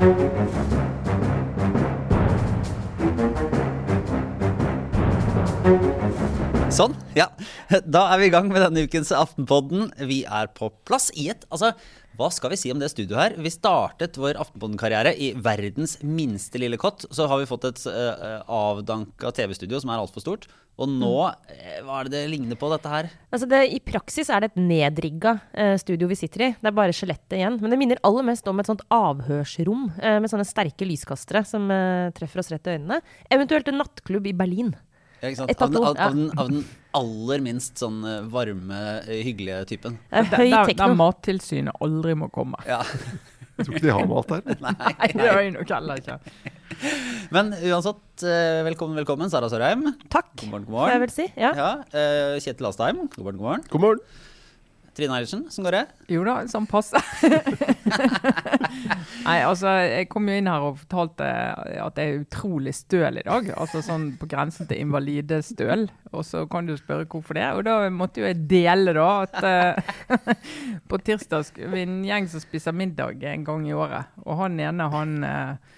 Sånn, ja. Da er vi i gang med denne ukens Aftenpodden. Vi er på plass i et Altså, hva skal vi si om det studioet her? Vi startet vår Aftenposten-karriere i verdens minste lille kott. Så har vi fått et uh, avdanka TV-studio som er altfor stort. Og nå, uh, hva er det det ligner på, dette her? Altså det, I praksis er det et nedrigga uh, studio vi sitter i. Det er bare skjelettet igjen. Men det minner aller mest om et sånt avhørsrom uh, med sånne sterke lyskastere som treffer oss rett i øynene. Eventuelt en nattklubb i Berlin. Ja, av, den, av, av, den, av, den, aller minst sånn eh, varme, eh, hyggelige typen. Da, da, da Mattilsynet aldri må komme. Ja. Jeg tror ikke de har mat her. Nei, nei. det har jeg nok heller ikke. Men uansett, eh, velkommen, velkommen, Sara Sørheim. Takk, god morgen, god morgen. jeg vel si. Ja. Ja, Kjetil Astheim, god morgen, god morgen. God morgen. Trine Eilertsen, hvordan går det? Jo da, sånn passe. Nei, altså, jeg kom jo inn her og fortalte at jeg er utrolig støl i dag. Altså sånn på grensen til invalidestøl. Og så kan du spørre hvorfor det. Og da måtte jo jeg dele, da, at uh, på tirsdag vi en gjeng som spiser middag en gang i året. Og han ene, han uh,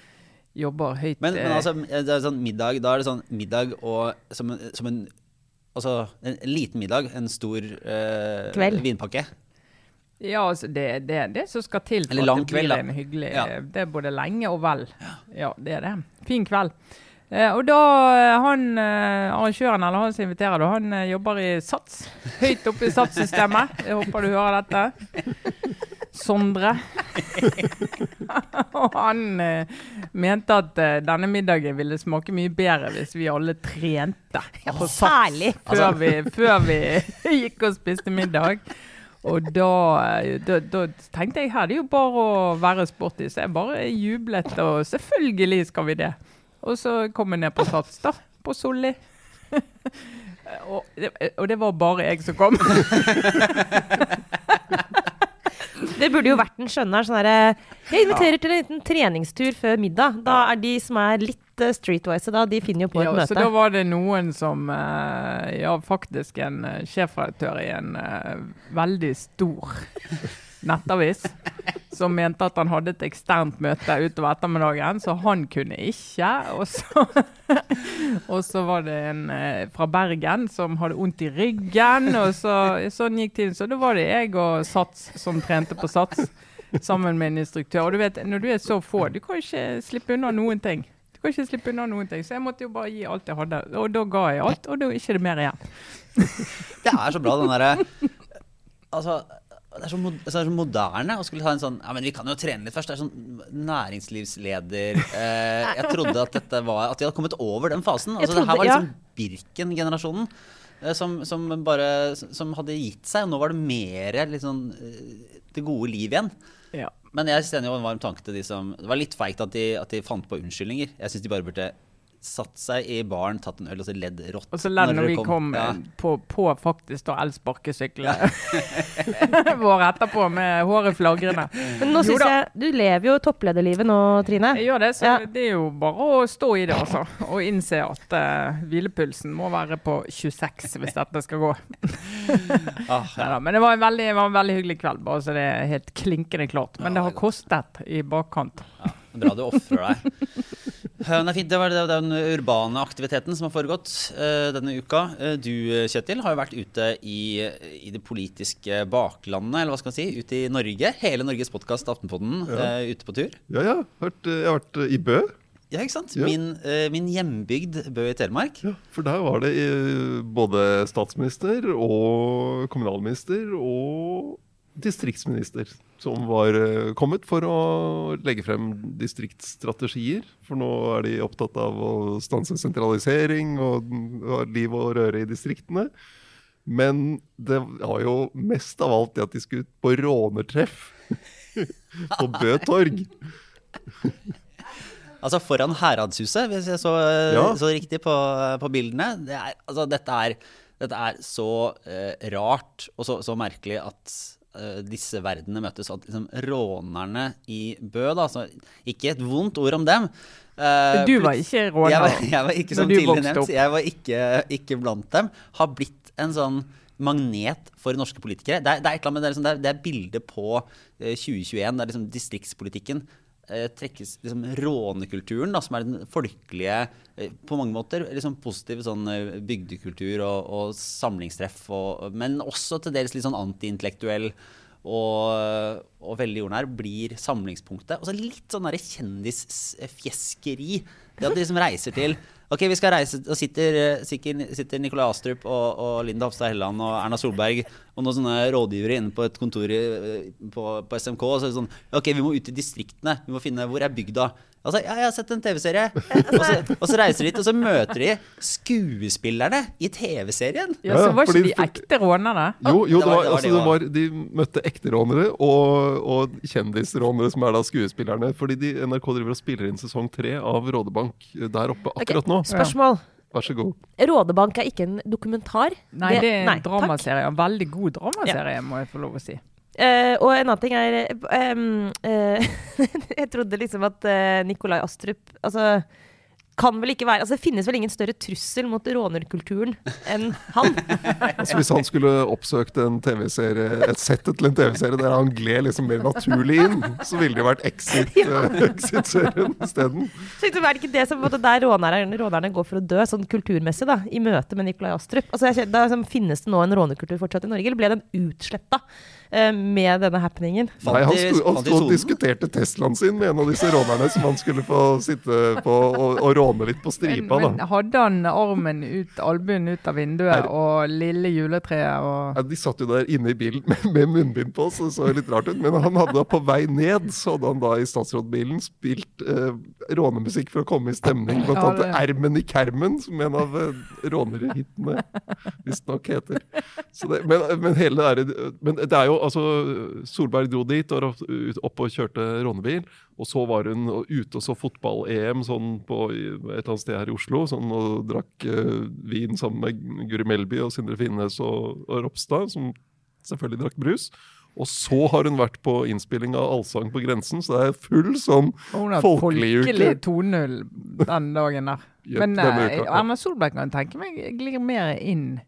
jobber høyt Men, men altså, det er sånn middag, da er det sånn middag og som, som en Altså en, liten middag, en stor uh, vinpakke. Ja, altså det er det, det, som skal til for at det blir kveld, en hyggelig ja. Det er både lenge og vel. Ja, det er det. Fin kveld. Eh, og da eh, han eh, arrangøren, eller han som inviterer, da, han eh, jobber i Sats. Høyt oppe i Sats-systemet. Jeg håper du hører dette. Sondre. og han eh, mente at eh, denne middagen ville smake mye bedre hvis vi alle trente ja, på sats før, altså. vi, før vi gikk og spiste middag. Og da, eh, da, da, tenkte jeg her det er jo bare å være sporty, så jeg bare jublet. Og selvfølgelig skal vi det. Og så kom jeg ned på Sats, da. På Solli. og, og det var bare jeg som kom. Det burde jo vært en skjønner sånn herre Jeg inviterer til en liten treningstur før middag. Da er de som er litt uh, streetwise, da, de finner jo på et ja, møte. Så da var det noen som uh, Ja, faktisk en sjefredaktør i en veldig stor nettavis som mente at han hadde et eksternt møte utover ettermiddagen, så han kunne ikke. Og så, og så var det en eh, fra Bergen som hadde vondt i ryggen, og så, sånn gikk tiden. Så da var det jeg og Sats som trente på Sats sammen med en instruktør. Og du vet, når du er så få, du kan ikke slippe unna noen ting. Du kan ikke slippe unna noen ting. Så jeg måtte jo bare gi alt jeg hadde. Og da ga jeg alt, og da er det ikke mer igjen. Det er så bra, den derre Altså det er, så, det er så moderne å skulle ta en sånn Ja, men vi kan jo trene litt først. Det er sånn næringslivsleder eh, Jeg trodde at dette var At de hadde kommet over den fasen. Altså, trodde, det her var liksom ja. Birken-generasjonen. Eh, som, som, bare Som hadde gitt seg. Og nå var det mer liksom, det gode liv igjen. Ja. Men jeg sender jo en varm tanke til de som Det var litt feigt at, at, de fant på unnskyldninger. Jeg syns de bare burde satt seg i baren, tatt en øl og så ledd rått. Og så ledd når vi kom, kom ja. på, på, faktisk da elsparkesyklene ja. våre etterpå med håret flagrende. Men nå syns jeg Du lever jo topplederlivet nå, Trine. Jeg gjør det, så ja. det er jo bare å stå i det, altså. Og innse at uh, hvilepulsen må være på 26 hvis dette skal gå. ah, ja. Men det var, en veldig, var en veldig hyggelig kveld, bare så det er helt klinkende klart. Men det har kostet i bakkant. Ja, bra du ofrer deg. Det, fint. det var den urbane aktiviteten som har foregått uh, denne uka. Uh, du Kjetil har jo vært ute i, i, det politiske baklandet, eller hva skal man si, ute i Norge. Hele Norges podkast Aftenpodden ja. ute på tur. Ja, ja. Jeg har vært i Bø. Ja, ikke sant? Ja. Min, min, hjembygd Bø i Telemark. Ja, For der var det både statsminister og kommunalminister og distriktsminister som var eh, kommet for å legge frem distriktsstrategier. For nå er de opptatt av å stanse sentralisering og, liv og røre i distriktene. Men det var jo mest av alt det at de skulle ut på rånertreff på Bø torg. altså foran Heradshuset, hvis jeg så, ja. så riktig på, på bildene. Det er, altså, dette, er, dette er så uh, rart og så, så merkelig at disse verdenene møtes. At liksom, rånerne i Bø, da, så ikke et vondt ord om dem uh, Du var ikke råner jeg var, jeg var ikke som tidligere nevnt, jeg var ikke, ikke, blant dem. Har blitt en sånn magnet for norske politikere. Det er, det er, med, det er, liksom, det er bildet på uh, 2021. Det er liksom distriktspolitikken eh, trekkes liksom rånekulturen, da, som er den folkelige eh, På mange måter liksom positive sånn eh, bygdekultur og, og samlingstreff, og, men også til dels litt sånn antiintellektuell og, og veldig jordnær, blir samlingspunktet. Og så litt sånn kjendisfjeskeri. Det at de liksom reiser til Ok, vi skal reise, og sitter, eh, sitter, Nikolai Astrup og, og Linda Hofstad Helleland og Erna Solberg og noen sånne rådgivere inne på et kontor i, på, på SMK. Og så er det sånn Ok, vi må ut i distriktene. Vi må finne Hvor er bygda? Altså, ja, jeg har sett en TV-serie. Og, så- og så reiser de dit, og så møter de skuespillerne i TV-serien. Ja, så var ikke de ekte rånere? Jo, jo det det var- var, det var altså, det var, de møtte ekte rånere og, og kjendisrånere, som er da skuespillerne. Fordi de, NRK driver og spiller inn sesong tre av Rådebank der oppe akkurat nå. Spørsmål. Vær så god. Rådebank er ikke en dokumentar. Nei, det er en nei, dramaserie. En veldig god dramaserie, må jeg få lov å si. Uh, og en annen ting er em, eh, Jeg trodde liksom at uh, Nikolai Astrup Altså kan vel ikke være Altså Det finnes vel ingen større trussel mot rånerkulturen enn han? Altså, hvis han skulle oppsøkt en TV-serie, et settet til en TV-serie der han gled liksom mer naturlig inn, så ville det vært Exit-serien Exit-serien isteden. Så liksom, er det ikke det som der rånerne, rånerne går for å dø, sånn kulturmessig, da, i møte med Nikolai Astrup? Altså, jeg da, liksom, finnes det nå en rånekultur fortsatt i Norge, eller ble den utsletta eh, med denne happeningen? Nei, han sto, han sto og diskuterte Teslaen sin med en av disse rånerne som han skulle få sitte på og, og råne litt på Men, stripa. men da. hadde han armen ut, albuen ut av vinduet, Her, og lille juletreet og Ja, de satt jo der inne i bilen med, med munnbind på, så det så litt rart ut. Men han hadde da på vei ned, så hadde han da i statsrådbilen spilt eh, rånemusikk for å komme i stemning. Blant annet ja, 'Ermen i kermen', som en av eh, rånerhitene visstnok heter. Så det, men, men hele det der, Men det er jo altså Solberg dro dit og opp og kjørte rånebil. Og så var hun ute og så fotball-EM sånn på et eller annet sted her i Oslo. Sånn, og drakk uh, vin sammen med Guri Melby og Sindre Finnes og, og Ropstad, som selvfølgelig drakk brus. Og så har hun vært på innspilling av Allsang på grensen, så det er full sånn og Hun har Folkelig uke. folkelig 2-0 den dagen der. Jep, Men eh. Erna Solberg kan tenke meg glir mer inn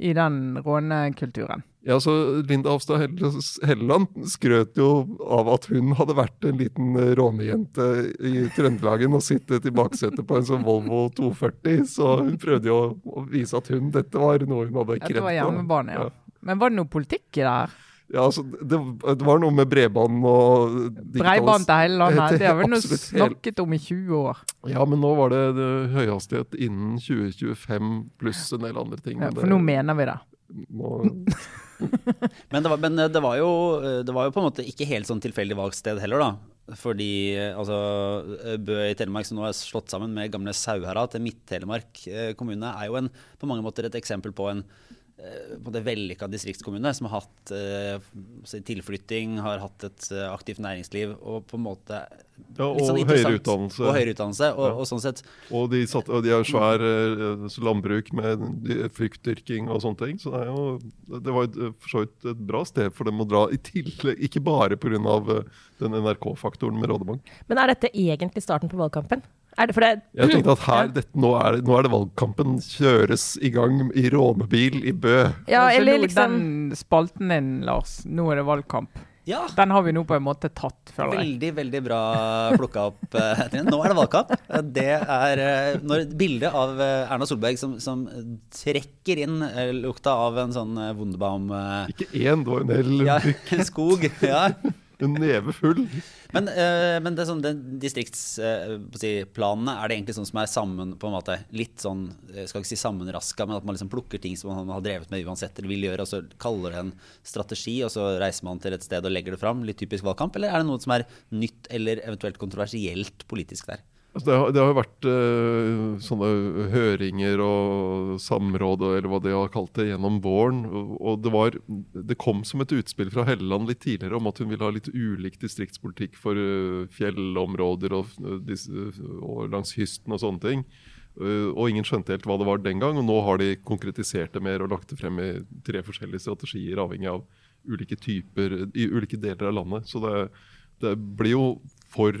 i den rånekulturen. Ja, så Linda Hofstad Helle- Helleland skrøt jo av at hun hadde vært en liten eh, rånejente i Trøndelagen og sittet i baksetet på en sånn Volvo 240, så hun prøvde jo å, vise at hun, dette var noe hun hadde krevd. Ja, det var hjemmebane, ja. Men var det noe politikk i det her? Ja, altså, det, det var noe med bredbånd og Bredbånd til hele landet? Det har vi nå snakket om i 20 år. Ja, men nå var det, det høyhastighet innen 2025 pluss en del andre ting. Ja, for nå mener vi det. nå, Men, det var, men det, var jo, det var jo på en måte ikke helt sånn tilfeldig valgsted heller, da. Fordi eh, altså, Bø i Telemark, som nå er slått sammen med gamle Sauherad til Midt-Telemark eh, kommune, er jo en, på mange måter et eksempel på en eh, på det vellykka distriktskommune som har hatt eh, tilflytting, har hatt et eh, aktivt næringsliv og på en måte Ja, sånn interessant- høyere utdannelse. Og høyere utdannelse, og, Ja. og sånn sett og de, satt, og de har svær eh, landbruk med fruktdyrking og sånne ting. Så det, er jo, det var eh, for så vidt et bra sted for dem å dra, i tillegg, ikke bare pga. Uh, den NRK-faktoren med Rådebank. Men er dette egentlig starten på valgkampen? Er det, for det, Jeg tenkte at her, dette, nå, er, det- nå er det valgkampen kjøres i gang i rånebil i Bø. ja, eller liksom Den spalten din, Lars, nå er det valgkamp. Ja! Den har vi nå på en måte tatt, føler jeg. Veldig, veldig bra plukka opp. eh, Trine. Nå er det valgkamp. Det er eh, når bildet av eh, Erna Solberg som, som trekker inn lukta av en sånn Wunderbaum Ikke én, det var en hel ja, skog. Ja. En neve full. Men, eh, men det er sånn, distriktsplanene, er det egentlig sånn som er sammen på en måte litt sånn Jeg skal ikke si sammenraska, men at man liksom plukker ting som man har drevet med uansett eller vil gjøre, og så kaller det en strategi, og så reiser man til et sted og legger det fram? Litt typisk valgkamp? Eller er det noe som er nytt eller eventuelt kontroversielt politisk der? Altså det, har, det har vært uh, sånne høringer og samråd eller hva de har kalt det gjennom våren. Og, det, var, det kom som et utspill fra Helleland litt tidligere om at hun ville ha litt ulik distriktspolitikk for uh, fjellområder og, eh, og langs kysten og sånne ting. Uh, og ingen skjønte helt hva det var den gang. Og nå har de konkretisert det mer og lagt det frem i tre forskjellige strategier avhengig av ulike typer i ulike deler av landet. Så det, det blir jo for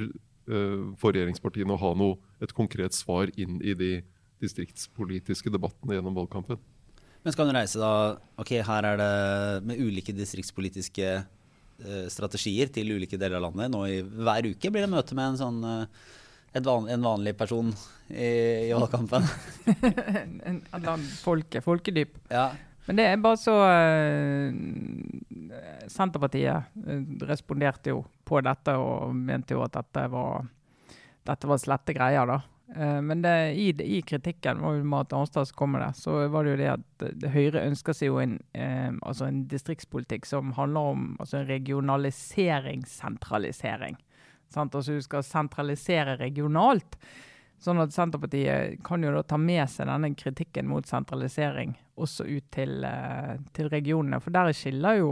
for regjeringspartiene å ha noe, et konkret svar inn i de distriktspolitiske debattene gjennom valgkampen. Men skal hun reise da Ok, her er det med ulike distriktspolitiske eh, strategier til ulike deler av landet. Nå i, hver uke blir det møte med en sånn eh, et van, en vanlig person i, i valgkampen. En, en, en folke, folkedyp. Ja. Men det er bare så uh, Senterpartiet eh, responderte jo på dette og mente jo at dette var, dette var slette greier, da. Eh, men det, i, i kritikken var jo Marit Arnstad som kom med det, så var det jo det at Høyre ønsker seg jo en, eh, altså en distriktspolitikk som handler om altså en regionalisering, sentralisering. Altså du skal sentralisere regionalt. Sånn at Senterpartiet kan jo da ta med seg denne kritikken mot sentralisering også ut til, eh, til regionene. For der skiller jo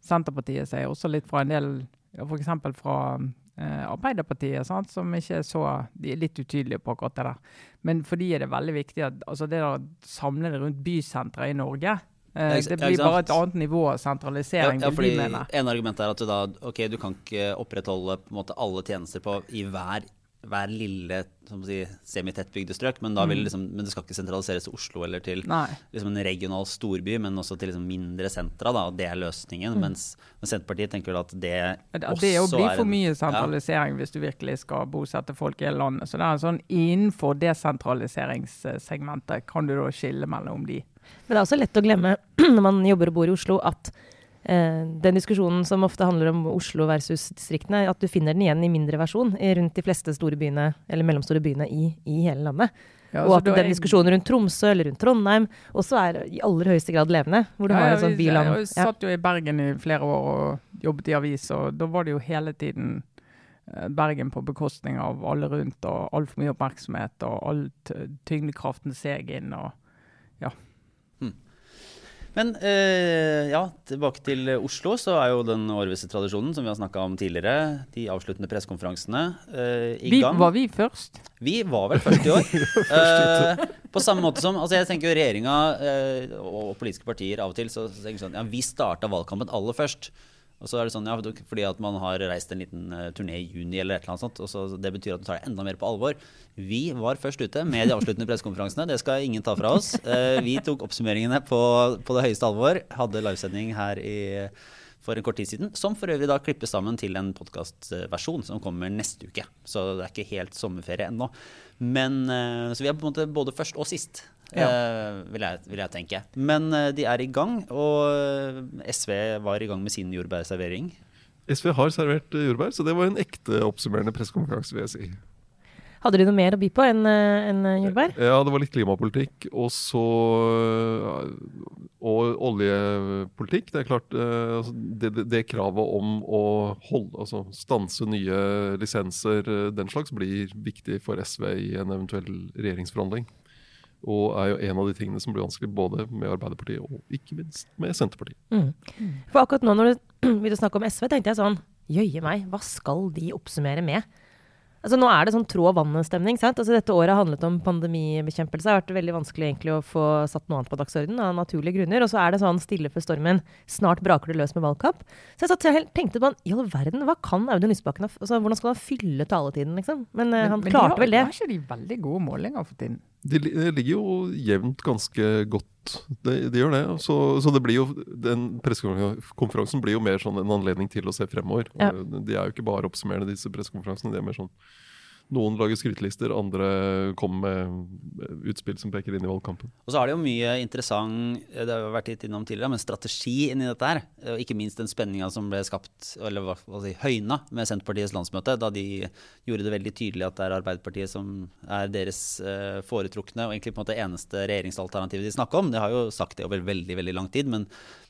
Senterpartiet seg også litt fra en del, f.eks. fra eh, Arbeiderpartiet, sant? som ikke er så De er litt utydelige på akkurat det der. Men for de er det veldig viktig at altså det å samle det rundt bysentre i Norge eh, Det blir bare et annet nivå av sentralisering, Ja, ja, fordi. En argument er at du da Ok, du kan ikke opprettholde måte alle tjenester på, i hver, hver lille si, semitettbygde strøk, men, da vil liksom, men det skal ikke sentraliseres til Oslo eller til liksom en regional storby, men også til liksom mindre sentra. Da, og det er løsningen. Mens, mens Senterpartiet tenker at det At også det å bli er for en- mye Ja. sentralisering hvis du virkelig skal bosette folk i hele landet. Så det er sånn innenfor desentraliseringssegmentet kan du da skille mellom de. Men det er også lett å glemme når man jobber og bor i Oslo, at den diskusjonen som ofte handler om Oslo versus distriktene, at du finner den igjen i mindre versjon rundt de fleste store byene, eller mellomstore byene i, i hele landet. Ja, og at den diskusjonen rundt Tromsø eller rundt Trondheim også er i aller høyeste grad levende. Hvor du Ja, har en sånn byland. Jeg satt jo i Bergen i flere år og jobbet i avis, og da var det jo hele tiden eh, Bergen på bekostning av alle rundt, og altfor mye oppmerksomhet, og alt tyngdekraften seg inn. og Men eh, ja, tilbake til Oslo, så er jo den årvisse tradisjonen som vi har snakka om tidligere, de avsluttende pressekonferansene, eh, i Vi, gang. var vi først? Vi var vel først i år. Eh, på samme måte som altså Jeg tenker jo regjeringa eh, og politiske partier av og til så, så tenker sånn Ja, vi starta valgkampen aller først. Og så er det sånn, ja, fordi at man har reist en liten uh, turné i juni eller et eller annet sånt. Og så det betyr at man tar det enda mer på alvor. Vi var først ute med de avsluttende pressekonferansene. Det skal ingen ta fra oss. Eh, vi tok oppsummeringene på, på det høyeste alvor. Hadde livesending her i for en kort tid siden, som for øvrig da klippes sammen til en podkastversjon som kommer neste uke. Så det er ikke helt sommerferie ennå. Men, eh, så vi er på en måte både først og sist, Ja. vil, jeg, vil jeg tenke. Men eh, de er i gang, og eh, SV var i gang med sin jordbærservering. SV har servert eh, jordbær, så det var en ekte oppsummerende pressekonferanse, vil jeg si. Hadde de noe mer å by på enn en eh, jordbær? Ja, det var litt klimapolitikk, og så Og oljepolitikk. Det er klart, øh, altså, det, det, det kravet om å holde, altså stanse nye lisenser, den slags, blir viktig for SV i en eventuell regjeringsforhandling. Og er jo en av de tingene som blir vanskelig både med Arbeiderpartiet og ikke minst med Senterpartiet. Mm. For akkurat nå når du begynte å snakke om SV, tenkte jeg sånn Jøye meg, hva skal de oppsummere med? Altså Nå er det sånn trå vannet-stemning. sant? Altså Dette året har handlet om pandemibekjempelse. Det har vært veldig vanskelig egentlig å få satt noe annet på dagsordenen av naturlige grunner. Og så er det sånn stille før stormen. Snart braker det løs med valgkamp. Så jeg satt og tenkte på i all verden, hva kan Audun Lysbakken altså, Hvordan skal han fylle taletiden, liksom? Men, men han men klarte de har, vel det. Har ikke de veldig gode målinger for tiden? De li- ligger jo jevnt ganske godt. De, de gjør det. Så, så det blir jo, den pressekonferansen blir jo mer sånn en anledning til å se fremover. Ja. De er jo ikke bare oppsummerende, disse pressekonferansene. De er mer sånn Noen lager skrytelister, andre kommer med utspill som peker inn i valgkampen. Og så har det jo mye interessant eh, det har vi vært litt innom tidligere, men strategi inni dette her. Og ikke minst den spenninga som ble skapt, eller hva skal si, høyna med Senterpartiets landsmøte, da de gjorde det veldig tydelig at det er Arbeiderpartiet som er deres eh, foretrukne og egentlig på en måte eneste regjeringsalternativet de snakker om. De har jo sagt det over veldig, veldig lang tid, men,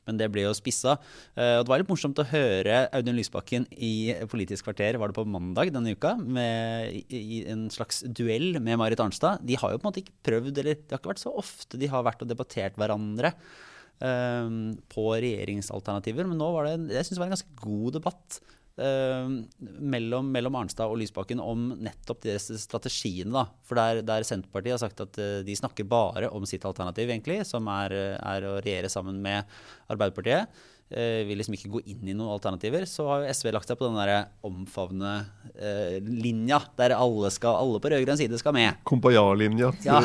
men det ble jo spissa. Eh, og det var litt morsomt å høre Audun Lysbakken i Politisk kvarter, var det på mandag denne uka, med, i, en slags duell med Marit Arnstad. De har jo på en måte ikke prøvd, eller det har ikke vært så ofte de har vært og debattert hverandre eh, på regjeringsalternativer, men nå var det, jeg synes det var en ganske god debatt. Eh, mellom, mellom Arnstad og Lysbakken om nettopp disse strategiene. Da. For der, der Senterpartiet har sagt at eh, de snakker bare om sitt alternativ, egentlig, som er, er å regjere sammen med Arbeiderpartiet. eh, vil liksom ikke gå inn i noen alternativer. Så har SV lagt seg på den der omfavnende eh, linja, der alle, skal, alle på rød-grønn side skal med. Kumbaya-linja til Ja.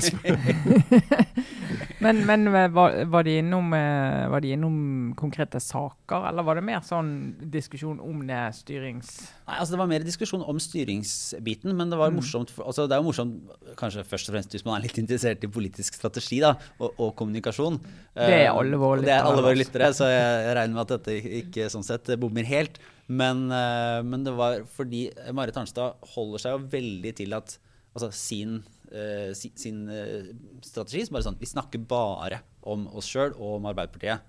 SV. Men, men eh, var, var, de innom, eh, var, de innom, konkrete saker, eller var det mer sånn diskusjon om det styrings... Nei, altså Det var mer diskusjon om styringsbiten, men det var Mm. morsomt altså Det er jo morsomt kanskje først og fremst hvis man er litt interessert i politisk strategi da, og, og kommunikasjon. Det er Eh, alle våre lyttere. Det er alle våre altså. lyttere, så jeg, jeg regner med at dette ikke sånn sett bommer helt. Men, eh, men det var fordi Marit Arnstad holder seg jo veldig til at altså sin, eh, si, sin uh, strategi Som bare sånn Vi snakker bare om oss sjøl og om Arbeiderpartiet.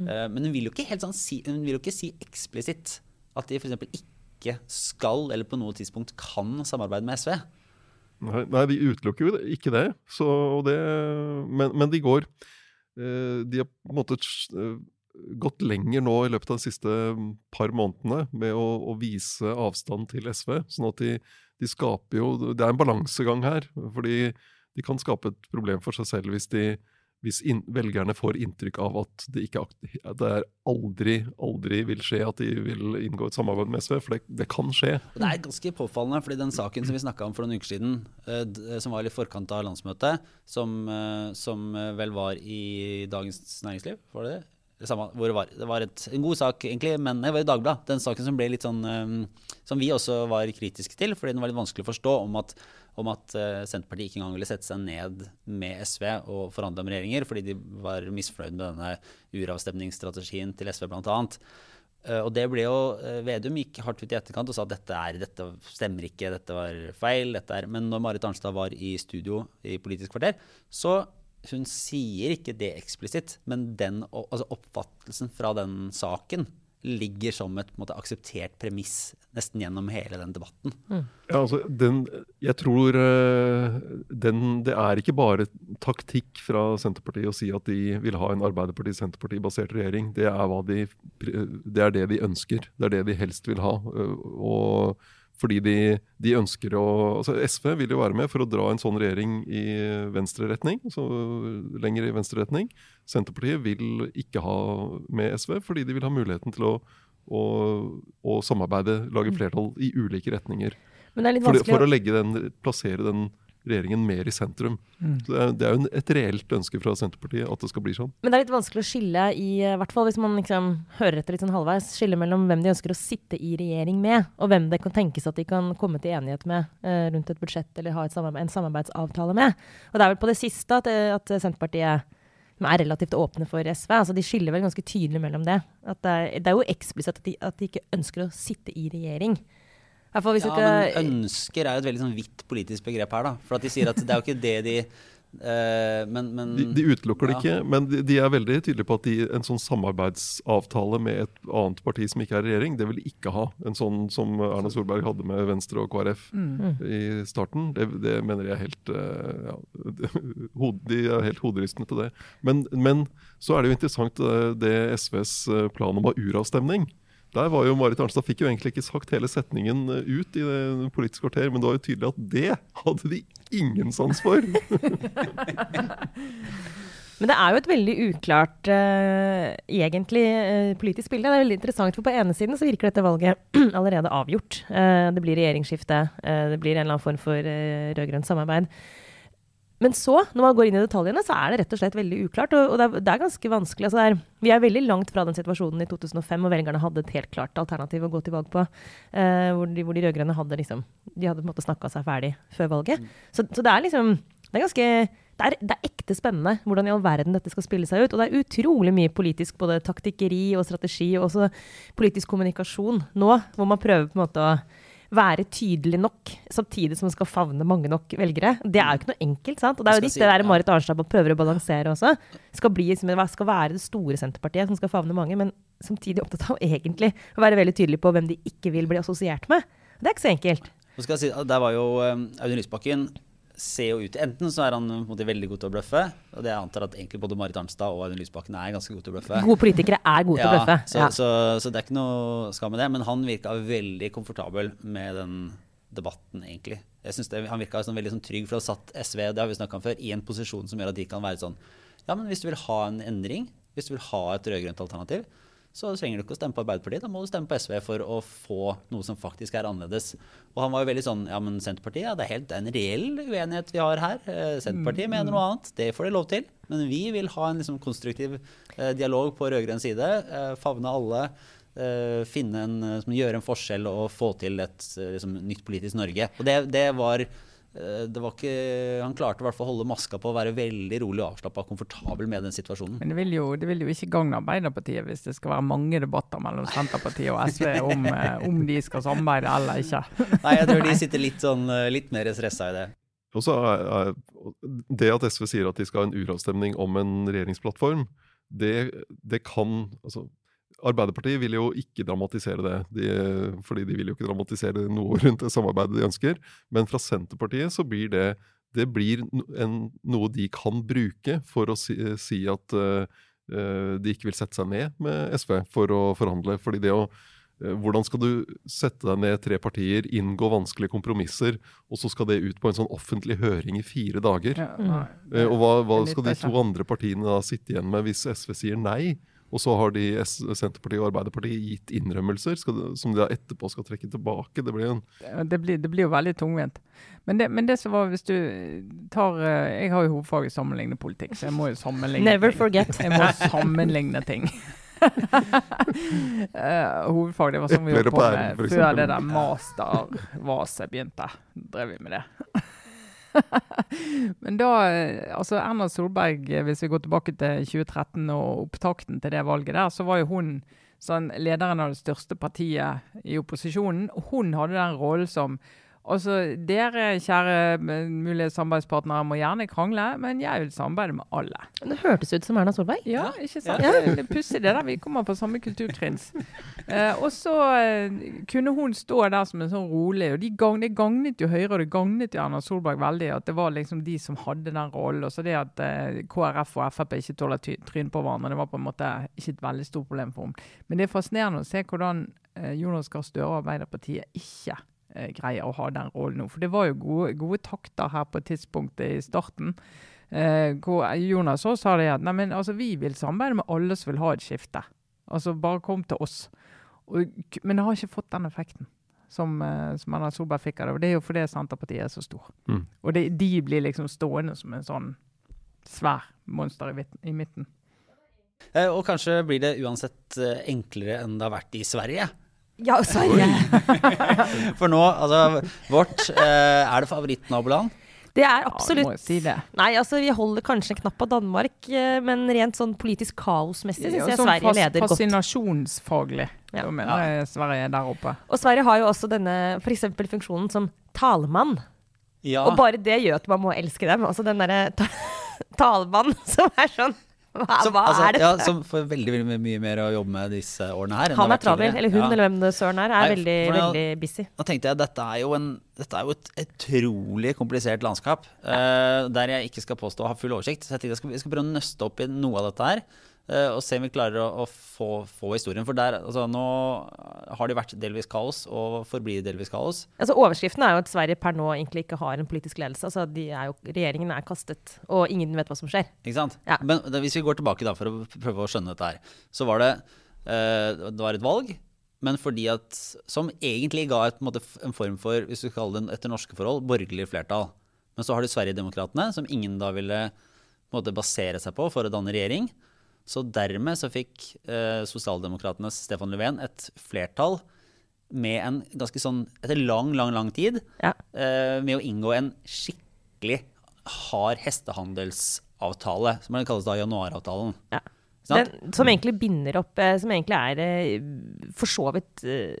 Eh, men hun vil jo ikke helt sånn si, hun vil jo ikke si eksplisitt at de f.eks. ikke skal eller på noe tidspunkt kan samarbeide med SV. Nei, nei, de utelukker jo ikke det. Så, og det men, men de går eh, De har på en måte gått lenger nå i løpet av de siste mm, par månedene med å, å vise avstand til SV. Sånn at de, de skaper jo Det er en balansegang her. Fordi de kan skape et problem for seg selv hvis de hvis in, velgerne får inntrykk av at det, ikke, at det aldri, aldri vil skje at de vil inngå et samarbeid med SV, for det, det kan skje. Det er ganske påfallende, fordi den saken som vi snakka om for noen uker siden, eh, som var i forkant av landsmøtet, som, eh, som eh, vel var i Dagens Næringsliv, var det det? Samme, det, var, det var et, en god sak, egentlig, men det var i Dagbladet. Den saken som ble litt sånn eh, Som vi også var kritiske til, fordi den var litt vanskelig å forstå, om at, om at eh, Senterpartiet ikke engang ville sette seg ned med SV og forhandle om regjeringer, fordi de var misfornøyd med denne uravstemningsstrategien til SV, blant annet. Eh, Og det ble jo eh, Vedum gikk hardt ut i etterkant og sa at dette, er, dette stemmer ikke, dette var feil. Dette er. Men når Marit Arnstad var i studio i Politisk kvarter, så hun sier ikke det eksplisitt, men den, altså oppfattelsen fra den saken ligger som et på en måte, akseptert premiss nesten gjennom hele den debatten. Ja, altså, den, jeg tror eh, den, det er ikke bare taktikk fra Senterpartiet å si at de vil ha en Arbeiderparti-Senterparti-basert regjering. Det er, hva de, det er det de ønsker. Det er det de helst vil ha. eh, Og fordi de, de ønsker å altså SV vil jo være med for å dra en sånn regjering i venstre retning. Så lenger i venstre retning. Senterpartiet vil ikke ha med SV fordi de vil ha muligheten til å å, å samarbeide, lage flertall i ulike retninger. Men det er litt For, for å den, plassere den regjeringen mer i sentrum. Så det, er, det er jo en, et reelt ønske fra Senterpartiet at det skal bli sånn. Men det er litt vanskelig å skille i eh, hvert fall hvis man liksom hører etter litt sånn halvveis, skille mellom hvem de ønsker å sitte i regjering med, og hvem det kan tenkes at de kan komme til enighet med eh, rundt et budsjett eller ha et samarbeid, en samarbeidsavtale med. Og det er vel på det siste at, eh, at Senterpartiet er relativt åpne for SV. altså De skiller vel ganske tydelig mellom det. At det, er, det er jo eksplisitt at de, at de ikke ønsker å sitte i regjering. Fall hvis Ja, ikke, men ønsker er jo et veldig sånn vidt politisk begrep her, da. For at de sier at det er jo ikke det de Uh, Men, men De, de utelukker det ja. ikke, men de, de er veldig tydelige på at de, en sånn samarbeidsavtale med et annet parti som ikke er i regjering, det vil de ikke ha. En sånn som Erna Solberg hadde med Venstre og KrF i starten. Det, det mener jeg er helt uh, ja, De er helt hoderystende til det. Men, men så er det jo interessant eh, det SVs eh, plan om å ha uravstemning. Der var jo Marit Arnstad fikk jo egentlig ikke sagt hele setningen eh, ut i det politiske kvarter, men det var jo tydelig at det hadde de ingen sans for. Men det er jo et veldig uklart uh, egentlig uh, politisk bilde. Det er veldig interessant, for på ene siden så virker dette valget allerede avgjort. Uh, det blir regjeringsskifte, det blir en eller annen form for uh, rød-grønt samarbeid. Men så, når man går inn i detaljene, så er det rett og slett veldig uklart. Og, og det, er, det er ganske vanskelig. Altså er, vi er veldig langt fra den situasjonen i 2005 hvor velgerne hadde et helt klart alternativ å gå til valg på. eh, hvor, de, hvor de rød-grønne hadde liksom De hadde på en måte snakka seg ferdig før valget. Så, så det er liksom Det er ganske det er, det er ekte spennende hvordan i all verden dette skal spille seg ut. Og det er utrolig mye politisk både taktikkeri og strategi, og også politisk kommunikasjon nå, hvor man prøver på en måte å være tydelig nok, samtidig som man skal favne mange nok velgere. Det er jo ikke noe enkelt, sant? Og det er jo litt si, det der ja. Marit Arnstad prøver å balansere også. Skal, bli, skal være det store Senterpartiet som skal favne mange, men samtidig opptatt av egentlig å være veldig tydelig på hvem de ikke vil bli assosiert med. Det er ikke så enkelt. Si, Der var jo um, Audun Lysbakken ser jo ut Enten så er han måte veldig god til å bløffe, og det jeg antar at egentlig både Marit Arnstad og Audun Lysbakken er ganske gode til å bløffe. Gode politikere er gode til å bløffe. Så, Ja. så, så det er ikke noe skam med det. Men han virka veldig komfortabel med den debatten, egentlig. Jeg synes det, Han virka sånn veldig sånn trygg, for å ha satt SV det har vi om før, i en posisjon som gjør at de kan være sånn Ja, men hvis du vil ha en endring, hvis du vil ha et rød-grønt alternativ, så trenger du ikke å stemme på Arbeiderpartiet. Da må du stemme på SV for å få noe som faktisk er annerledes. Og han var jo veldig sånn Ja, men Senterpartiet, ja, det er helt en reell uenighet vi har her. Eh, Senterpartiet mener noe annet. Det får de lov til. Men vi vil ha en liksom, konstruktiv eh, dialog på rød-grønn side. Eh, favne alle. eh, finne en, gjøre en forskjell og få til et liksom, nytt politisk Norge. Og det, det var det var ikke, han klarte i hvert fall å holde maska på å være veldig rolig og avslappa og komfortabel med den situasjonen. Men det vil, jo, det vil jo ikke gagne Arbeiderpartiet hvis det skal være mange debatter mellom Senterpartiet og SV om, eh, om de skal samarbeide eller ikke. Nei, jeg tror de sitter litt, sånn, eh, litt mer stressa i det. Også er Det at SV sier at de skal ha en uravstemning om en regjeringsplattform, det, det kan altså, Arbeiderpartiet vil jo ikke dramatisere det, de, fordi de vil jo ikke dramatisere noe rundt det samarbeidet de ønsker. Men fra Senterpartiet så blir det det blir en, noe de kan bruke for å si, si at eh, de ikke vil sette seg ned med SV for å forhandle. fordi det å eh, hvordan skal du sette deg ned tre partier, inngå vanskelige kompromisser, og så skal det ut på en sånn offentlig høring i fire dager? Ja, nei, Eh, Og hva, hva skal de to andre partiene da sitte igjen med hvis SV sier nei? Og så har de Senterpartiet og Arbeiderpartiet gitt innrømmelser skal, som de etterpå skal trekke tilbake. Det blir en det blir, det blir jo veldig tungvint. Men det, men det som var, hvis du tar eh, Jeg har jo hovedfag i sammenlignende politikk, så jeg må jo sammenligne Never ting. forget. Jeg må sammenligne ting. Eh, hovedfag, det var sånn vi gjorde holdt på med før det der mastervaset begynte. Drev vi med det. Men da, altså Erna Solberg, hvis vi går tilbake til 2013 og opptakten til det valget der, så var jo hun sånn, lederen av det største partiet i opposisjonen. Hun hadde den rollen som Altså, dere kjære mulige samarbeidspartnere må gjerne krangle, men jeg vil samarbeide med alle. Det hørtes ut som Erna Solberg. Ja, ikke sant? Ja. Det er pussig det der. Vi kommer fra samme kulturkrins. Eh, og så eh, kunne hun stå der som en sånn rolig og de gang, Det gagnet jo Høyre og det gagnet jo Erna Solberg veldig at det var liksom de som hadde den rollen. Og så det at eh, KrF og Frp ikke tåler tryn på hverandre, det var på en måte ikke et veldig stort problem for henne. Men det er fascinerende å se hvordan eh, Jonas Gahr Støre og Arbeiderpartiet ikke eh, greier å ha den rollen nå. For det var jo gode, gode takter her på tidspunktet i starten. Eh, hvor Jonas også sa det at nei, men, altså, vi vil samarbeide med alle som vil ha et skifte. Altså Bare kom til oss. Og, men det har ikke fått den effekten som, eh, som Erna Solberg fikk av det. Og det er jo fordi Senterpartiet er så stor. Mm. Og det, de blir liksom stående som en sånn svær monster i, i midten. Eh, Og kanskje blir det uansett eh, enklere enn det har vært i Sverige. Ja, Sverige. For nå, altså Vårt eh, Er det favorittnaboland? Det er Ja, absolutt må jo si det. Nei, altså vi holder kanskje en knapp på Danmark, eh, men rent sånn politisk kaosmessig syns jeg sånn Sverige leder godt. Fascinasjonsfaglig. Ja. Da mener jeg Sverige er der oppe. Og Sverige har jo også denne f.eks. funksjonen som talemann. Ja. Og bare det gjør at man må elske dem. Altså den derre ta talemann som er sånn Hva, Som, hva altså, er det? ja, som får veldig, veldig mye mer å jobbe med disse årene her. Han er travel, eller hun, Ja. eller hvem det søren er, er Nei, veldig, jeg, veldig busy. Nå tenkte jeg dette er jo, en, dette er jo et utrolig komplisert landskap, eh, der jeg ikke skal påstå å ha full oversikt. Så jeg tenkte jeg skal, jeg skal prøve å nøste opp i noe av dette her, og se om vi klarer å, å få, få historien. For der, altså, nå har det vært delvis kaos, og forblir delvis kaos. Altså Overskriften er jo at Sverige per nå egentlig ikke har en politisk ledelse. Altså de er jo, Regjeringen er kastet, og ingen vet hva som skjer. Ikke sant? Ja. Men da, hvis vi går tilbake da for å prøve å skjønne dette her, så var det, eh, det var et valg, men fordi at, som egentlig ga et, en, måte, en form for, hvis du kaller det etter norske forhold, borgerlig flertall. Men så har du Sverigedemokraterna, som ingen da ville måte, basere seg på for å danne regjering. Så dermed så fikk eh, sosialdemokratenes Stefan Löfven et flertall med en ganske sånn, etter lang, lang, lang tid, Ja. eh, med å inngå en skikkelig hard hestehandelsavtale, som den kalles da januaravtalen. Ja. Den, som egentlig binder opp eh, Som egentlig er eh, for så vidt eh,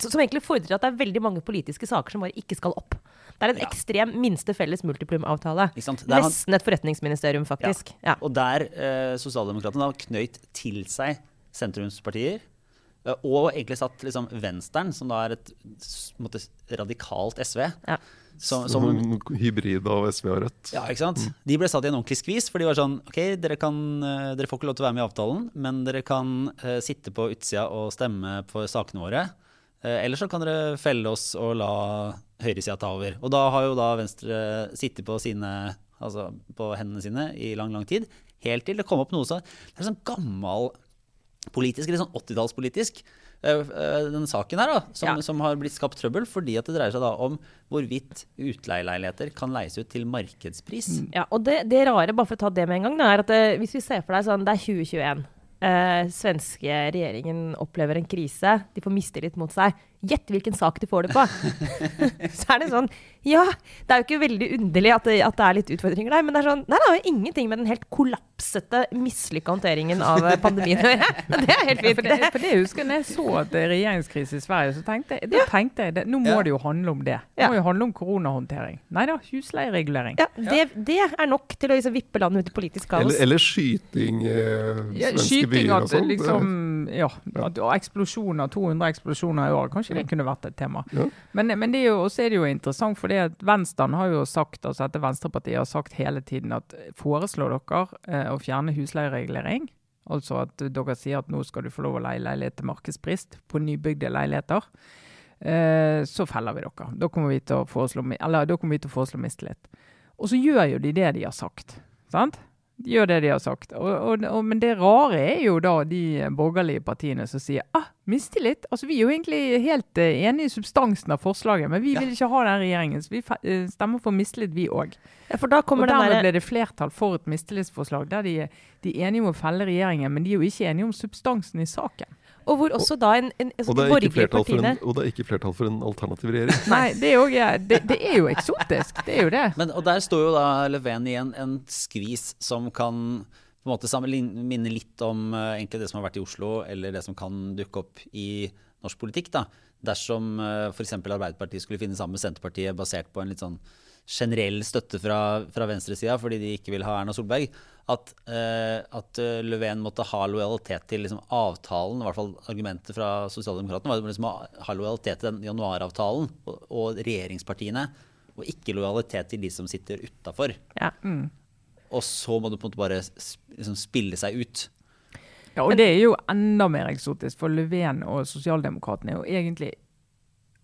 Som egentlig fordrer at det er veldig mange politiske saker som bare ikke skal opp. Det er en Ja. ekstrem minste felles multiplum-avtale. Nesten et forretningsministerium, faktisk. Ja. Og der eh, sosialdemokratene knøyt til seg sentrumspartier, eh, og egentlig satt liksom Venstren, som da er et måte, radikalt SV, Ja. som, som hybrid av SV og Rødt. Ja, ikke sant? De ble satt i en ordentlig skvis, for de var sånn Ok, dere, kan, eh, dere får ikke lov til å være med i avtalen, men dere kan uh, sitte på utsida og stemme for sakene våre. Uh, eller så kan dere felle oss og la høyresida ta over. Og da har jo da Venstre sittet på sine Altså på hendene sine i lang, lang tid. Helt til det kom opp noe så Det er sånn gammel politisk, eller sånn 80-tallspolitisk. eh, eh, denne saken her da, som, Ja. som har blitt skapt trøbbel fordi at det dreier seg da om hvorvidt utleieleiligheter kan leies ut til markedspris. Ja, og det, det rare, bare for å ta det med en gang, da, er at det, hvis vi ser for deg sånn, det er 2021. Eh, svenske regjeringen opplever en krise, de får mistillit mot seg. Gjett hvilken sak du får det på! så er det sånn Ja, det er jo ikke veldig underlig at det, at det er litt utfordringer der, men det er sånn Nei, det har jo ingenting med den helt kollapsete, mislykka håndteringen av eh, pandemien å gjøre. Det er helt For fint. det, for det husker jeg når jeg så at det er regjeringskrise i Sverige, så tenkte jeg, da tenkte jeg det, nå må Ja. det jo handle om det. Det Ja. må jo handle om koronahåndtering. Nei da, husleieregulering. Ja, det, det er nok til å liksom vippe landet ut i politisk kaos. Eller, eller skyting i eh, Ja, svenske skyting byer og sånn. liksom Ja. At, og eksplosjoner, 200 eksplosjoner i år, kanskje det kunne vært et tema. Ja. Men, men det er jo, også er det jo interessant, fordi at Venstre har jo sagt, altså dette Venstrepartiet har sagt hele tiden at foreslår dere eh, å fjerne husleieregulering, altså at dere sier at nå skal du få lov å leie leilighet til markedspris på nybygde leiligheter, eh, så feller vi dere. Da kommer vi til å foreslå, eller, da kommer vi til å foreslå mistillit. Og så gjør jo de det de har sagt. sant? Gjør det de har sagt. Og, og, og, men det rare er jo da de borgerlige partiene som sier ah, mistillit. Altså, vi er jo egentlig helt uh, enige i substansen av forslaget, men vi Ja. vil ikke ha den regjeringen. Så vi eh, stemmer for mistillit, vi òg. Ja, Og dermed der... ble det flertall for et mistillitsforslag der de, de er enige om å felle regjeringen, men de er jo ikke enige om substansen i saken. Og hvor også da en, en, en Og det, en, og det er ikke flertall for en alternativ regjering. Nei, det er, også, det, det er jo eksotisk. Det er jo det. Men, og der står jo da Leven i en, en skvis som kan på en måte minne litt om uh, egentlig det som har vært i Oslo, eller det som kan dukke opp i norsk politikk. da. Dersom uh, f.eks. Arbeiderpartiet skulle finne sammen med Senterpartiet basert på en litt sånn generell støtte fra, fra venstresida fordi de ikke vil ha Erna Solberg, at, eh, at eh, Löfven måtte ha lojalitet til liksom, avtalen, i hvert fall argumentet fra Sosialdemokratene var liksom å ha lojalitet til den januaravtalen og, og regjeringspartiene, og ikke lojalitet til de som sitter utafor. ja. Og så må du på en måte bare liksom, spille seg ut. Ja, og det er jo enda mer eksotisk, for Löfven og Sosialdemokratene er jo egentlig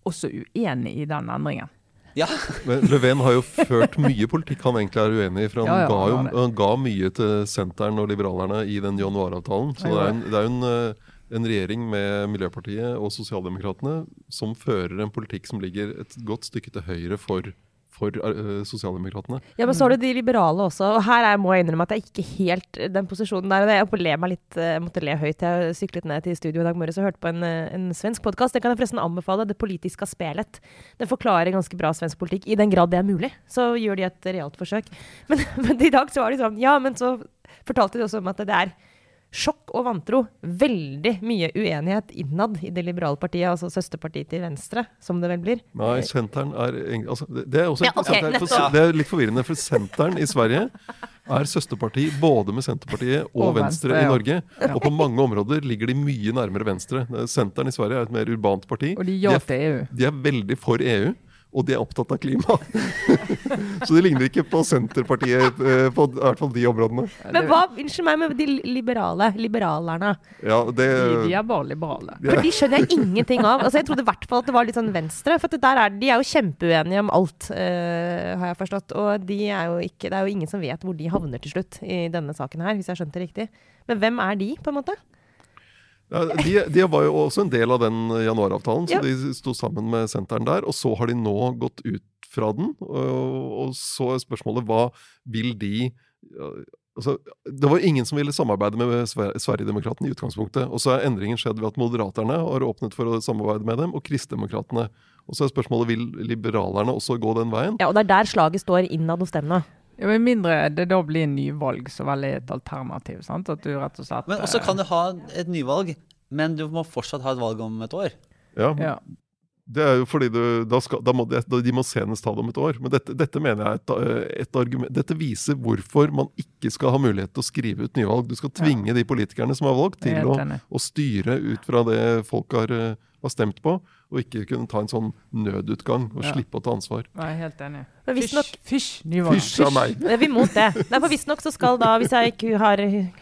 også uenig i den endringen. Ja, Men Löfven har jo ført mye politikk han egentlig er uenig i. For han, Ja, ja, ga, jo, han ga mye til Senteren og liberalerne i den januaravtalen. Så det er, en, det er en, eh, en regjering med Miljøpartiet og Sosialdemokratene som fører en politikk som ligger et godt stykke til høyre for, for uh, Sosialdemokratene. Ja, men så har du de liberale også. Og her er, må jeg innrømme at jeg ikke helt den posisjonen der. og le meg litt, jeg måtte le høyt. Jeg syklet ned til studio i dag morges og hørte på en, eh, en svensk podkast. Det kan jeg forresten anbefale. Det politiske spelet. Den forklarer ganske bra svensk politikk, i den grad det er mulig. Så gjør de et realt forsøk. Men, men i dag så var de sånn Ja, men så fortalte de også om at det er sjokk og vantro. Veldig mye uenighet innad i det liberale partiet, altså søsterpartiet til venstre, som det vel blir. Nei, Senteren er altså, det, det er også Ja, okay, her, for. Det er litt forvirrende, for Senteren i Sverige er søsterparti både med Senterpartiet og, Og Venstre, Venstre, i ja. Norge. Og på mange områder ligger de mye nærmere Venstre. Senteren i Sverige er et mer urbant parti. Og de ja er til EU. De er veldig for EU, og de er opptatt av klima. så de ligner ikke på Senterpartiet eh, på i hvert fall de områdene. Men hva, unnskyld meg, med de liberale, liberalerne? Ja, det, De, de er bare liberale. For de skjønner jeg ingenting av. Altså, jeg trodde i hvert fall at det var litt sånn venstre. For at der er, de er jo kjempeuenige om alt, uh, har jeg forstått. Og de er jo ikke, det er jo ingen som vet hvor de havner til slutt i denne saken her, hvis jeg skjønte det riktig. Men hvem er de, på en måte? Ja, de, de var jo også en del av den januaravtalen, så Ja. de sto sammen med senteren der. Og så har de nå gått ut fra den. Og, og så er spørsmålet hva vil de altså, Det var ingen som ville samarbeide med Sver- Sverigedemokraterna i utgangspunktet. Og så er endringen skjedd ved at Moderaterne har åpnet for å samarbeide med dem, og Kristdemokraterna. Og så er spørsmålet vil liberalerne også gå den veien. Ja, og det er der slaget står innad hos dem nå. Ja, Med mindre det da blir nyvalg, så vel er et alternativ. sant? At du rett og slett Men også eh, kan du ha et nyvalg, men du må fortsatt ha et valg om et år. Ja, ja. Det er jo fordi du, da skal, da må, de, de må senest ha det om et år. Men dette, dette mener jeg er et, et argument Dette viser hvorfor man ikke skal ha mulighet til å skrive ut nyvalg. Du skal tvinge de politikerne som har valgt, til å, å styre ut fra det folk har, eh, har stemt på, og ikke kunne ta en sånn nødutgang og Ja. slippe å ta ansvar. Jeg er helt enig. Men Fysj, fysj. Fysj av meg! er vi mot det. Nei, for Visstnok så skal da, hvis jeg ikke har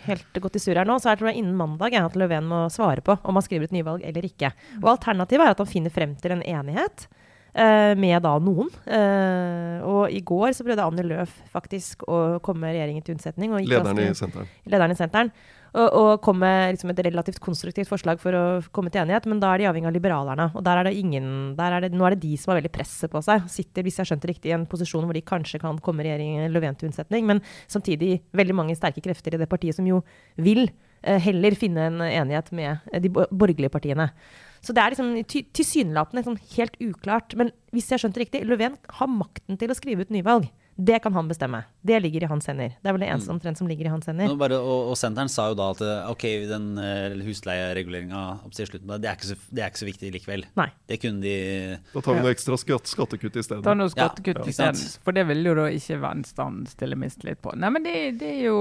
helt gått i surr her nå, så er det innen mandag jeg, at Löfven må svare på om han skriver ut nyvalg eller ikke. Og Alternativet er at han finner frem til en enighet. Uh, med da noen. Uh, og i går så prøvde Anne Løf faktisk å komme regjeringen til unnsetning. Og gikk Lederen i ganske- senteren. lederen i senteren. Og, og kom med liksom et relativt konstruktivt forslag for å komme til enighet, men da er de avhengig av liberalerne. Og der er det ingen, er det, nå er det de som har veldig presset på seg. Sitter, hvis jeg har skjønt det riktig, i en posisjon hvor de kanskje kan komme regjeringen Löfven til unnsetning, men samtidig veldig mange sterke krefter i det partiet som jo vil eh, heller finne en enighet med eh, de borgerlige partiene. Så det er liksom tilsynelatende liksom helt uklart. Men hvis jeg har skjønt det riktig, Löfven har makten til å skrive ut nyvalg. Det kan han bestemme. Det ligger i hans hender. Det er vel det eneste omtrent som ligger i hans hender. Bare, og, og senteren sa jo da at eh, ok, den uh, husleiereguleringa opp til slutten, det er, ikke så, det er ikke så viktig likevel. Nei. Det kunne de Da tar vi noe ekstra skatt, skattekutt i stedet. Ta noe skattekutt Ja, ikke isteden. For det vil jo da ikke Venstre stille mistillit på. Nei, men det, det er jo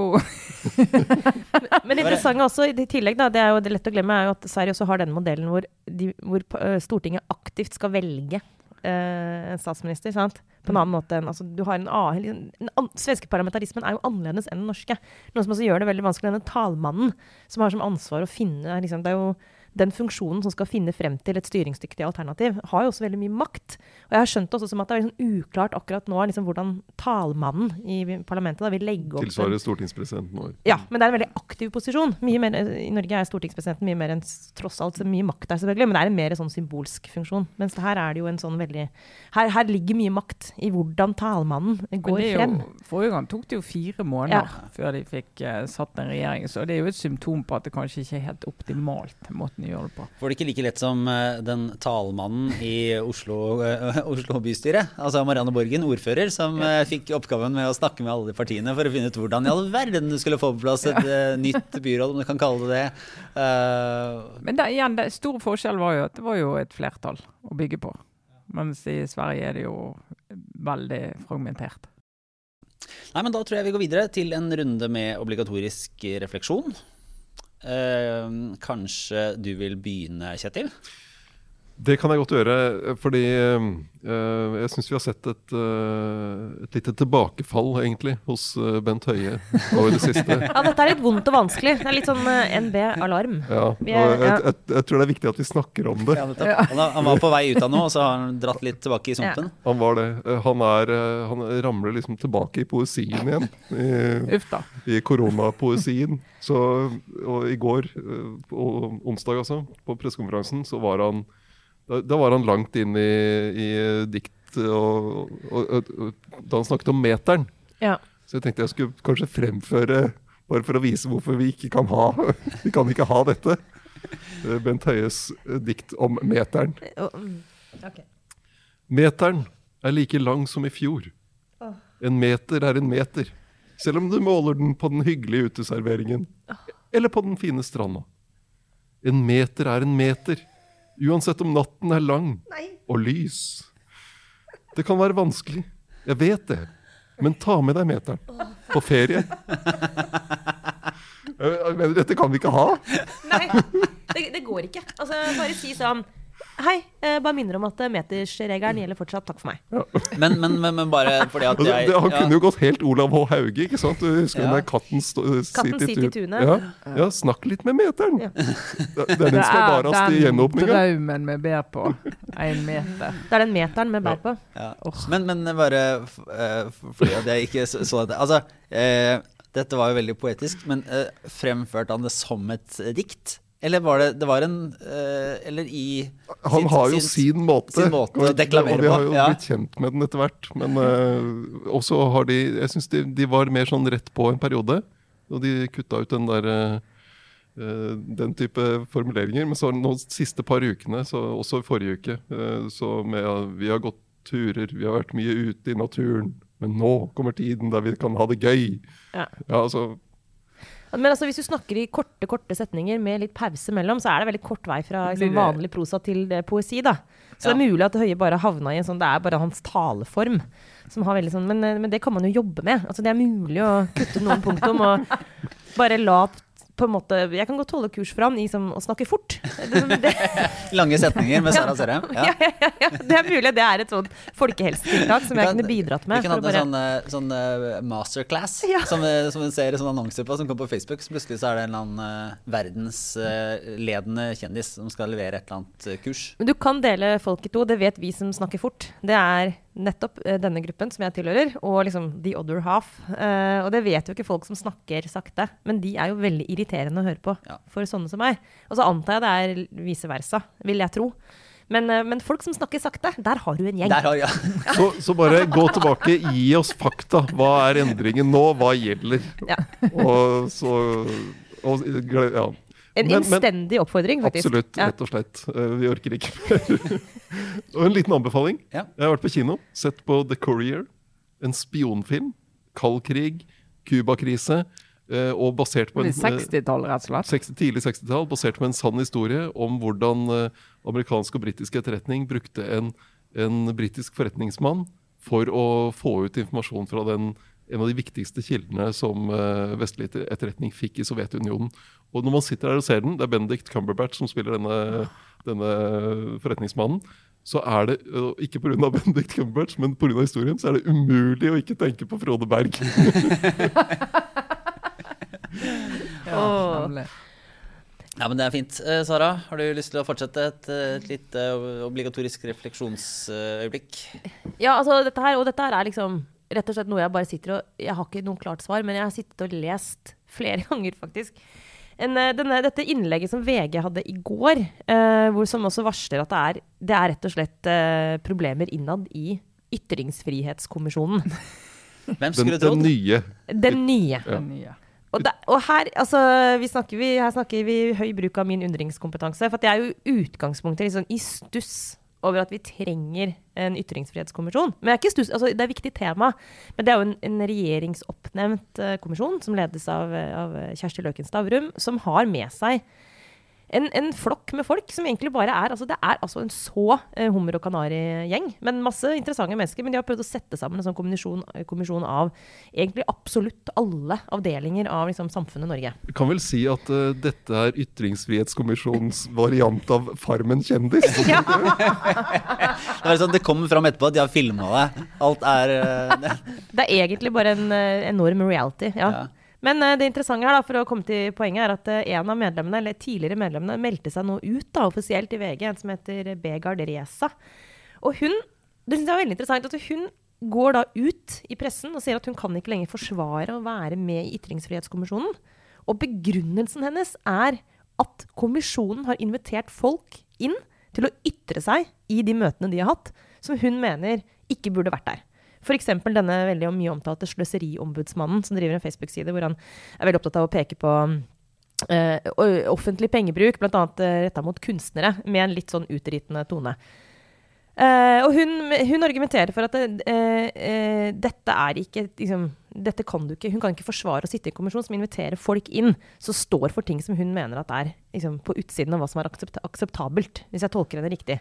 Men det interessante også, i tillegg, da, det er jo det lett å glemme, er jo at Sverige også har den modellen hvor, de, hvor øh, Stortinget aktivt skal velge en statsminister. sant? På en annen måte enn altså, du har en, annen- en Svenske parlamentarismen er jo annerledes enn den norske. Noe som også gjør det veldig vanskelig. Denne talmannen som har som ansvar å finne liksom, Det er jo den funksjonen som skal finne frem til et styringsdyktig alternativ, har jo også veldig mye makt. Og jeg har skjønt også som at det er liksom uklart akkurat nå liksom, hvordan talmannen i parlamentet da, vil legge opp Tilsvarer stortingspresidenten vår. ja, men det er en veldig aktiv posisjon. Mye mer, I Norge er stortingspresidenten mye mer enn tross alt så mye makt der, selvfølgelig, men det er en mer sånn symbolsk funksjon. Mens her er det jo en sånn veldig Her, her ligger mye makt i hvordan talmannen Men går det er frem. forrige gang tok det jo fire måneder før de fikk uh, satt en regjering, så det er jo et symptom på at det kanskje ikke er helt optimalt måten de gjør det på. Får det ikke like lett som eh, den talmannen i Oslo, eh, Oslo bystyre, altså Marianne Borgen, ordfører, som ja. fikk oppgaven med å snakke med alle de partiene for å finne ut hvordan i all verden du skulle få på plass et ja. nytt byråd, om du kan kalle det det. Uh, Men da, igjen, det store forskjell var jo at det var jo et flertall å bygge på. Mens i Sverige er det jo veldig fragmentert. Nei, men da tror jeg vi går videre til en runde med obligatorisk refleksjon. Eh, kanskje du vil begynne, Kjetil? Det kan jeg godt gjøre, fordi eh, jeg syns vi har sett et, eh, et lite tilbakefall, egentlig, hos eh, Bent Høie nå i det siste. Ja, dette er litt vondt og vanskelig. Det er litt sånn eh, NB-alarm. Ja, og er- jeg, jeg, jeg tror det er viktig at vi snakker om det. Ja, nettopp. han, han var på vei ut av noe, og så har han dratt litt tilbake i sumpen. Han var det. Eh, Han, er, eh, han ramler liksom tilbake i poesien igjen. I, Uff da. i koronapoesien. Så, og i går, og onsdag altså, på pressekonferansen, så var han da, da var han langt inn i, i dikt og, og, og, da han snakket om meteren. Ja. Så jeg tenkte jeg skulle kanskje fremføre, bare for å vise hvorfor vi ikke kan ha Vi kan ikke ha dette. Eh, Bent Høies eh, dikt om meteren. Og- mm. Meteren er like lang som i fjor. En meter er en meter, selv om du måler den på den hyggelige uteserveringen. Eller på den fine stranda. En meter er en meter, uansett om natten er lang og lys. Det kan være vanskelig, jeg vet det, men ta med deg meteren. På ferie. Jeg mener, dette kan vi ikke ha. Nei, det, det går ikke. Altså, bare si sånn Hei, eh, bare minner om at eh, metersregelen gjelder fortsatt. Takk for meg. Men, men, men, men bare fordi at jeg det, han ja. kunne jo gått helt Olav H. Hauge, ikke sant? Du husker Ja. den der katten, stå, Katten sitter i tunet. Ja, ja, snakk litt med meteren. Ja. Det, det er den som er barast i gjenåpninga. drømmen vi ber på. Én meter. Det er den meteren vi ber på. Ja. Men, men bare eh, fordi at jeg ikke så, så dette Altså, eh, dette var jo veldig poetisk, men eh, fremførte han det som et eh, dikt? Eller var det Det var en eh, Eller i Han har jo sin måte, sin måte å og, på. og vi har jo ja. blitt kjent med den etter hvert. Men uh, også har de Jeg syns de, de var mer sånn rett på en periode. Og de kutta ut den der eh, eh, den type formuleringer. Men så har de siste par ukene, så også i forrige uke, uh, så med uh, Vi har gått turer, vi har vært mye ute i naturen. Men nå kommer tiden der vi kan ha det gøy. Ja. Ja, altså Men altså, hvis du snakker i korte korte setninger med litt pause mellom, så er det veldig kort vei fra liksom, vanlig prosa til eh, poesi. da. Så det er mulig at Høie bare havna i en sånn Det er bare hans taleform. som har veldig sånn, Men, eh, men det kan man jo jobbe med. Altså, Det er mulig å kutte noen punktum og bare la på en måte, Jeg kan godt holde kurs for han i som, å snakke fort. Det, det, Lange setninger med Sara Sørheim. ja. Ja, ja, ja, det er mulig det er et sånt folkehelsetiltak som jeg kunne bidratt med. Vi kan for å bare- en sånn, eh, sånn eh, masterclass Ja. som, eh, som en ser sånn annonser på, som kommer på Facebook. Så plutselig så er det en eller annen verdensledende kjendis som skal levere et eller annet kurs. Men du kan dele folk i to, det vet vi som snakker fort. Det er nettopp eh, denne gruppen som jeg tilhører, og liksom the other half. Uh, og det vet jo ikke folk som snakker sakte, men de er jo veldig irriterende å høre på Ja. for sånne som meg. Og så antar jeg det er vice versa, vil jeg tro. Men, eh, men folk som snakker sakte, der har du en gjeng. Der har ja. Så, så bare gå tilbake, gi oss fakta. Hva er endringen nå? Hva gjelder? Ja. Og så og, ja. En Men- men- innstendig oppfordring, faktisk. Absolutt, Ja. rett og slett. Eh, Vi orker ikke mer. og en liten anbefaling. Ja. Jeg har vært på kino, sett på The Courier. En spionfilm. Kald krig, Cuba-krise. eh, Og basert på en 60-tall, rett og slett. 60, tidlig 60-tall, basert på en sann historie om hvordan eh, amerikansk og britisk etterretning brukte en, en britisk forretningsmann for å få ut informasjon fra den, en av de viktigste kildene som eh, vestlig etterretning fikk i Sovjetunionen. Og når man sitter her og ser den, det er Benedict Cumberbatch som spiller denne, denne forretningsmannen, så er det, eh, ikke pga. Benedict Cumberbatch, men pga. historien, så er det umulig å ikke tenke på Frode Berg. ja, Nemlig. ja, men det er fint. Eh, Sara, har du lyst til å fortsette et, et lite obligatorisk refleksjonsøyeblikk? Ja, altså dette her, og dette her er liksom rett og slett noe jeg bare sitter og Jeg har ikke noe klart svar, men jeg har sittet og lest flere ganger, faktisk. En, eh, denne, dette innlegget som VG hadde i går, eh, hvor som også varsler at det er, det er rett og slett eh, problemer innad i Ytringsfrihetskommisjonen. Hvem skulle skulle den trodd? nye. Den nye. Ja. Den nye. Og, da, og her, altså, vi snakker, vi, her snakker vi høy bruk av min undringskompetanse. For at jeg er jo utgangspunktet litt sånn i stuss over at vi trenger en ytringsfrihetskommisjon. Men er stuss, altså, det er et viktig tema. Men det er jo en, en regjeringsoppnevnt eh, kommisjon som ledes av, eh, av Kjersti Løken Stavrum, som har med seg en, en flokk med folk som egentlig bare er altså Det er altså en så eh, hummer- og kanarigjeng. Men masse interessante mennesker. Men de har prøvd å sette sammen en sånn kommisjon, kommisjon av egentlig absolutt alle avdelinger av liksom, samfunnet Norge. Jeg kan vel si at uh, dette er Ytringsfrihetskommisjonens variant av Farmen kjendis. Ja, Det, er sånn, det kommer fram etterpå at de har filma det. Alt er uh, det, det er egentlig bare en uh, enorm reality. Ja. Ja. Men eh, det interessante her, da, for å komme til poenget, er at eh, en av medlemmene, eller tidligere medlemmene meldte seg nå ut da, offisielt i VG, en som heter Begard Reza. Og hun det synes jeg var veldig interessant, at hun går da ut i pressen og sier at hun kan ikke lenger forsvare å være med i Ytringsfrihetskommisjonen. Og begrunnelsen hennes er at kommisjonen har invitert folk inn til å ytre seg i de møtene de har hatt, som hun mener ikke burde vært der. F.eks. denne veldig mye omtalte sløseriombudsmannen som driver en Facebook-side hvor han er veldig opptatt av å peke på Uh, offentlig pengebruk, bl.a. Uh, retta mot kunstnere, med en litt sånn utritende tone. Uh, og hun, hun argumenterer for at det, eh, eh, dette er ikke liksom, dette kan du ikke, Hun kan ikke forsvare å sitte i en kommisjon som inviterer folk inn, som står for ting som hun mener at er liksom, på utsiden av hva som er aksept akseptabelt, hvis jeg tolker henne riktig.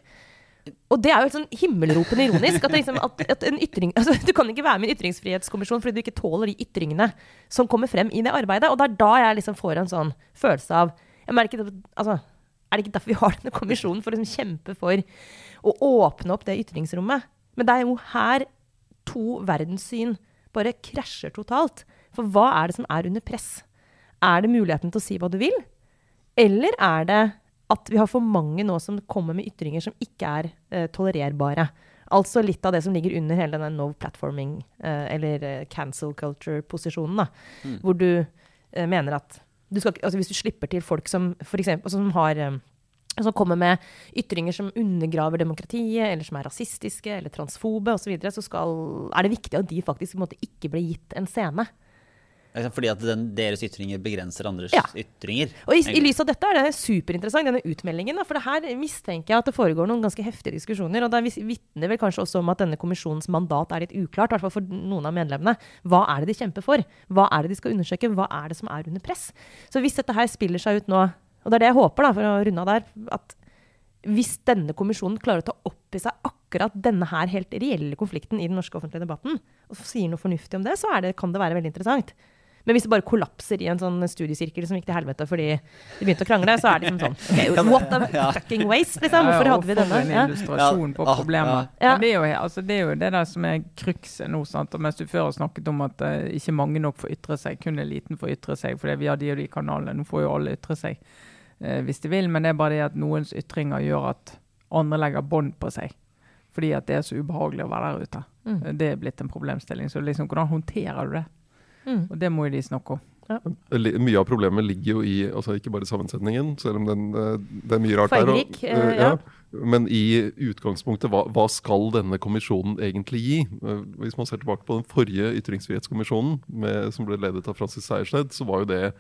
Og det er jo helt sånn himmelropende ironisk. At, liksom, at, at en ytring, altså, Du kan ikke være med i en ytringsfrihetskommisjon fordi du ikke tåler de ytringene som kommer frem i det arbeidet. Og det er da jeg liksom får en sånn følelse av jeg merker, altså, Er det ikke derfor vi har denne kommisjonen? For å liksom kjempe for å åpne opp det ytringsrommet? Men det er jo her to verdenssyn bare krasjer totalt. For hva er det som er under press? Er det muligheten til å si hva du vil? Eller er det at vi har for mange nå som kommer med ytringer som ikke er eh, tolererbare? Altså litt av det som ligger under hele denne no platforming, eh, eller eh, cancel culture-posisjonen. mm. Hvor du eh, mener at du skal, altså Hvis du slipper til folk som for eksempel, altså som har som kommer med ytringer som undergraver demokratiet, eller som er rasistiske eller transfobe osv., så, videre, så skal, er det viktig at de faktisk måte, ikke blir gitt en scene. Fordi at den, deres ytringer begrenser andres Ja. ytringer. Og i, i lys av dette er det superinteressant, denne utmeldingen. Da, for det her mistenker jeg at det foregår noen ganske heftige diskusjoner. Og det vitner vel kanskje også om at denne kommisjonens mandat er litt uklart, i hvert fall for noen av medlemmene. Hva er det de kjemper for? Hva er det de skal undersøke? Hva er det som er under press? Så hvis dette her spiller seg ut nå, og det er det jeg håper, da, for å runde av der, at hvis denne kommisjonen klarer å ta opp i seg akkurat denne her helt reelle konflikten i den norske offentlige debatten, og sier noe fornuftig om det, så er det, kan det være veldig interessant. Men hvis det bare kollapser i en sånn studiesirkel som gikk til helvete fordi de begynte å krangle, så er det liksom sånn What a fucking waste, liksom! Hvorfor hadde vi denne? en Ja. illustrasjon på Ah, problemet. ja. Men det er, jo, altså, det er jo det der som er krukset nå. Sant? Og mens du før har snakket om at uh, ikke mange nok får ytre seg, kun en liten får ytre seg fordi vi har de og de kanalene. Nå får jo alle ytre seg uh, hvis de vil, men det er bare det at noens ytringer gjør at andre legger bånd på seg. Fordi at det er så ubehagelig å være der ute. Mm. Det er blitt en problemstilling. Så liksom, hvordan håndterer du det? Mm. Og det må jo de snakke om. Ja. Mye av problemet ligger jo i altså ikke bare sammensetningen, selv om den, eh, det er mye rart der. og- eh, eh, ja. Men i utgangspunktet, hva, hva skal denne kommisjonen egentlig gi? Hvis man ser tilbake på den forrige ytringsfrihetskommisjonen, med, som ble ledet av Francis Sejersted, så var jo det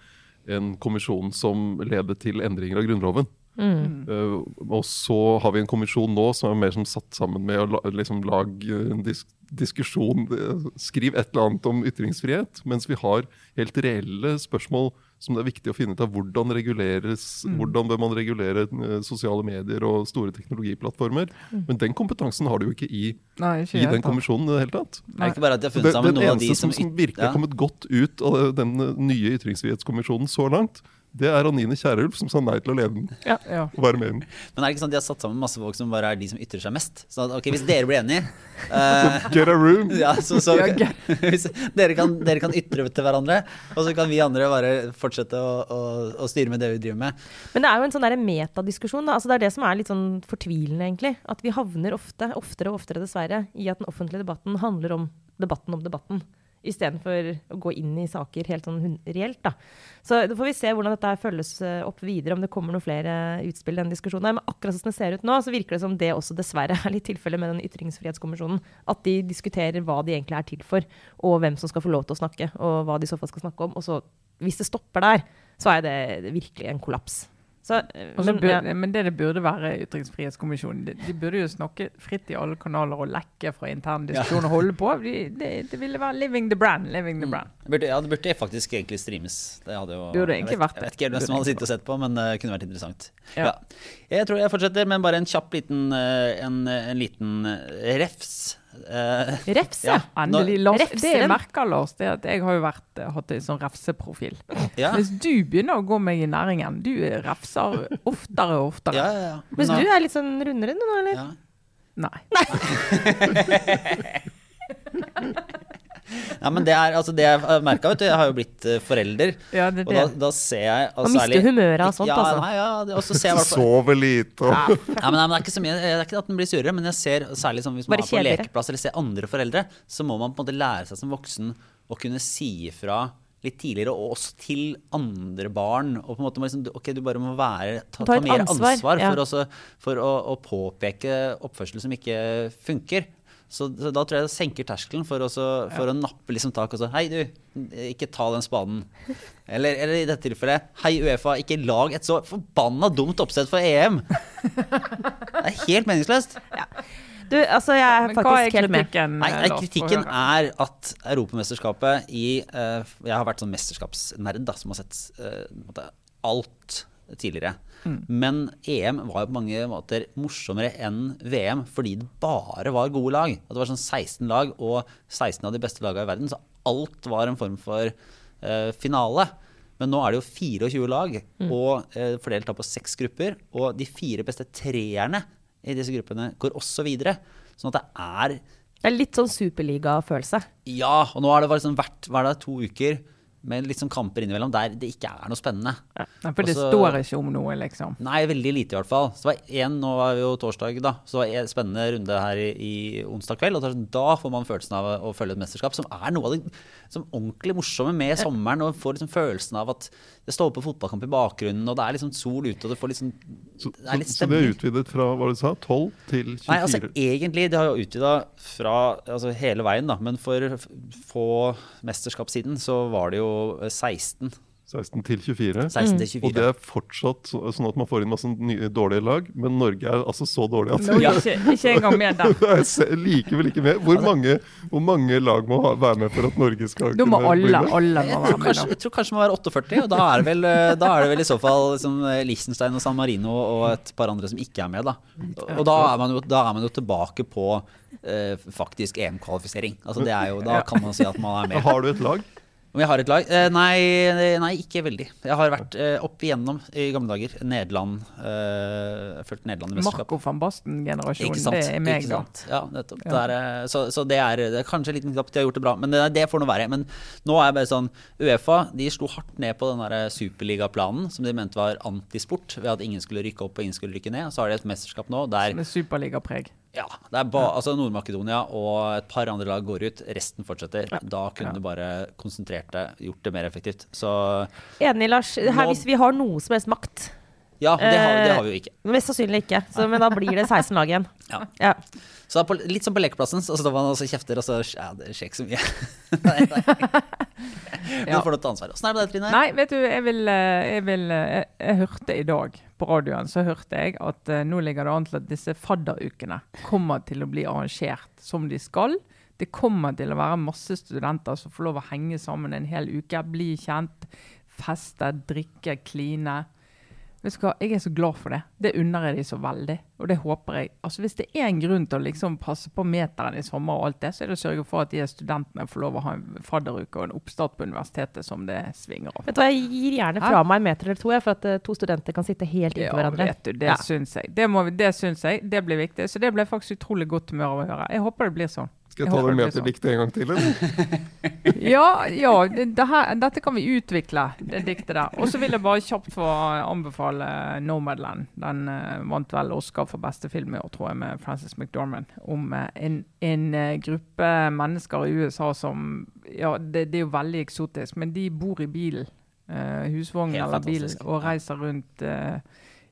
en kommisjon som ledet til endringer av Grunnloven. Mm. Uh, og så har vi en kommisjon nå som er mer som satt sammen med å la, liksom lage en disk, diskusjon eh, Skriv et eller annet om ytringsfrihet. Mens vi har helt reelle spørsmål som det er viktig å finne ut av hvordan reguleres, hvordan bør man regulere uh, sosiale medier og store teknologiplattformer. Men den kompetansen har du jo ikke i, Nei, ikke i den da. kommisjonen i det hele tatt. Det er ikke bare at de har funnet sammen den noen av de eneste som som, virkelig ja. har kommet godt ut av den nye ytringsfrihetskommisjonen så langt, det er Anine Kierulf, som sa nei til å lede den Ja. og være med i den. Men er det ikke sånn at de har satt sammen masse folk som bare er de som ytrer seg mest? Så at, ok, hvis dere blir enige uh, Get a room! ja, så, så, Ja, hvis dere, kan, dere kan ytre til hverandre, og så kan vi andre bare fortsette å, å, å styre med det vi driver med. Men det er jo en sånn der metadiskusjon. Da. Altså det er det som er litt sånn fortvilende, egentlig. At vi havner ofte, oftere og oftere dessverre, i at den offentlige debatten handler om debatten om debatten. Istedenfor å gå inn i saker helt sånn reelt. Da. Så da får vi se hvordan dette følges eh, opp videre, om det kommer noen flere utspill i den diskusjonen. Men akkurat som det ser ut nå, så virker det som det også dessverre er litt tilfellet med den ytringsfrihetskommisjonen. At de diskuterer hva de egentlig er til for, og hvem som skal få lov til å snakke, og hva de i så fall skal snakke om. Og så, hvis det stopper der, så er det virkelig en kollaps. Så, eh, men, burde, ja. Men det det burde være Ytringsfrihetskommisjonen, de, de burde jo snakke fritt i alle kanaler og lekke fra interne diskusjoner og holde på. De, det, det ville være 'living the brand'. living the brand. Det burde, ja, det burde faktisk egentlig streames. Det hadde jo, Burde egentlig vet, vært det. Jeg vet ikke hvem som hadde sittet og sett på, men det kunne vært interessant. Ja. Ja. Jeg tror jeg fortsetter men bare en kjapp liten, uh, en, en liten eh, refs. Eh, refse? ja. Endelig. Lars, det jeg merker, Lars, det er at jeg har jo vært, eh, hatt en sånn refseprofil. ja. Hvis du begynner å gå meg i næringen, du refser oftere og oftere. Ja, ja, ja. Mens du er litt sånn rundere nå, eller? ja. Nei. ja, men det er altså det jeg har merka, vet du. Jeg har jo blitt eh, forelder. Ja, det det. Og da, da ser jeg og Man mister humøret av sånt, ja, altså. Nei, ja, det- og så ser jeg hvert Sover lite og Ja, men, nei, men det er ikke så mye Det er ikke at den blir surere, men jeg ser særlig sånn hvis man Bare er på lekeplass eller ser andre foreldre, så må man på en måte lære seg som voksen å kunne si ifra litt tidligere, og også til andre barn. Og på en måte må liksom, ok, du bare må være, ta, Ta ta mer ansvar, ansvar, ja. for, også, for å, å påpeke oppførsel som ikke funker. Så, så da tror jeg det senker terskelen for, også, for å nappe liksom tak og så Hei, du, ikke ta den spaden. Eller, eller i dette tilfellet Hei, Uefa, ikke lag et så forbanna dumt oppsett for EM! Det er helt meningsløst. Du, altså, jeg er Men hva er faktisk helt med. kritikken? Nei, nei, kritikken er at Europamesterskapet i uh, Jeg har vært sånn mesterskapsnerd da, som har sett eh, måte alt tidligere. Mm. Men EM var jo på mange måter morsommere enn VM fordi det bare var gode lag. At det var sånn 16 lag og 16 av de beste lagene i verden. Så alt var en form for uh, finale. Men nå er det jo 24 lag og uh, fordelt på seks grupper. Og de fire beste treerne i disse gruppene går også videre. Sånn at det er Det er litt sånn superligafølelse. ja, og nå har det vært hver er det, to uker med litt sånn kamper innimellom der det ikke er noe spennende. Nei, for det Også, står ikke om noe, liksom. Nei, veldig lite i hvert fall. Så det var én, nå er vi jo torsdag, da. Så det var en spennende runde her i, i onsdag kveld. Og sånn, da får man følelsen av å følge et mesterskap, som er noe av det som ordentlig morsomme med sommeren. Og får liksom følelsen av at det står på fotballkamp i bakgrunnen, og det er liksom sol ute, og det får liksom Så, Det er litt så, så det er stemning. utvidet fra hva du sa, 12 til 24? Nei, altså egentlig, det har jo utvida fra altså, hele veien, da. Men for få mesterskap siden så var det jo eh, 16. 16 til 24? 16 til 24. Og det er fortsatt så, sånn at man får inn masse nye, dårlige lag, men Norge er altså så dårlig at Norge, ikke, ikke engang med der. se- likevel ikke med. Hvor mange, hvor mange lag må ha, være med for at Norge skal Da må bli alle, med? alle Jeg må tror, være med. kanskje, jeg tror kanskje det må være 48, og da er det vel, eh, da er det vel i så fall liksom, Liechtenstein og San Marino og et par andre som ikke er med. Da. Og da er man jo, da er man jo tilbake på eh, faktisk EM-kvalifisering. Altså, det er jo, da kan man si at man er med. Har du et lag? Om jeg har et lag? Eh, nei, nei, ikke veldig. Jeg har vært eh, opp igjennom i gamle dager. Nederland. Eh, fulgt Nederland i mesterskap. Marco van Basten-generasjonen, det er meg, da. Ja, nettopp. Ja. Det er, eh, så, så det er, det er kanskje en liten knapp. De har gjort det bra, men det, det får nå være. Men nå er jeg bare sånn Uefa de slo hardt ned på den der superligaplanen som de mente var antisport, ved at ingen skulle rykke opp og ingen skulle rykke ned. Så har de et mesterskap nå der Med superligapreg. Ja, det er ba, altså Nord-Makedonia og et par andre lag går ut, resten fortsetter. Da kunne Ja. du bare konsentrert deg, gjort det mer effektivt. Så Enig, Lars. Her, Nå- hvis vi har noe som helst makt ja, det har, det Eh, har vi jo ikke. Mest sannsynlig ikke. Så, men da blir det 16 lag igjen. Ja. Ja. Så på, litt som på lekeplassen, så står man og kjefter, og så ja, det skjer ikke så mye. nei, nei. Men får du til ansvaret. Åssen er det med deg, Trine? Nei, vet du, jeg vil, eh, jeg, vil eh, jeg, jeg hørte i dag på radioen så hørte jeg at nå ligger det an til at disse fadderukene kommer til å bli arrangert som de skal. Det kommer til å være masse studenter som får lov å henge sammen en hel uke. Bli kjent, feste, drikke, kline. Vet du hva, Jeg er så glad for det. Det unner jeg de så veldig. Og det håper jeg. Altså Hvis det er en grunn til å liksom passe på meteren i sommer, og alt det, så er det å sørge for at de studentene får lov å ha en fadderuke og en oppstart på universitetet som det svinger av. Vet du hva, Jeg gir gjerne fra meg en meter eller to, jeg, for at eh, to studenter kan sitte helt inntil Ja, hverandre. vet du, det Ja. syns jeg. Det, må vi, det syns jeg. Det blir viktig. Så det ble jeg faktisk utrolig godt humør av å høre. Jeg håper det blir sånn. Skal jeg ta deg det med til diktet en gang til? Eller? Ja, ja det, det her, dette kan vi utvikle, det diktet der. Og så vil jeg bare kjapt få anbefale Nomadland. Den uh, vant vel Oscar for beste film i år, tror jeg, med Frances McDormand. Om uh, en, en uh, gruppe mennesker i USA som Ja, det, det er jo veldig eksotisk, men de bor i bilen. eh, husvogn eller bil, og reiser rundt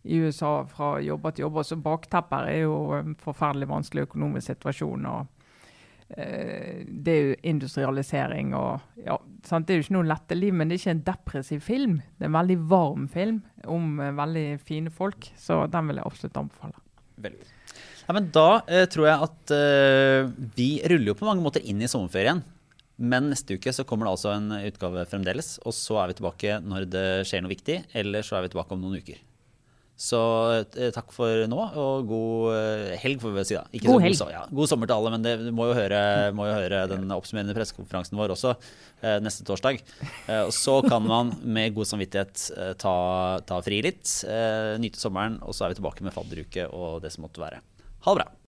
i USA fra jobber til jobber. Så bakteppet er jo en forferdelig vanskelig økonomisk situasjon. og det er jo industrialisering og ja? Det er jo ikke noe lette liv, men det er ikke en depressiv film. Det er en veldig varm film om eh, veldig fine folk, så den vil jeg absolutt anbefale. Veldig. Ja, men da eh, tror jeg at eh, vi ruller jo på mange måter inn i sommerferien. Men neste uke så kommer det altså en utgave fremdeles. Og så er vi tilbake når det skjer noe viktig. Eller så er vi tilbake om noen uker. Så eh, takk for nå, og god eh, helg, får vi si. da. Ikke God så helg. God, ja, god sommer til alle, men det, du må jo høre, må jo høre den oppsummerende pressekonferansen vår også eh, neste torsdag. Og så kan man med god samvittighet ta, ta fri litt, nyte sommeren, og så er vi tilbake med fadderuke og det som måtte være. Ha det bra.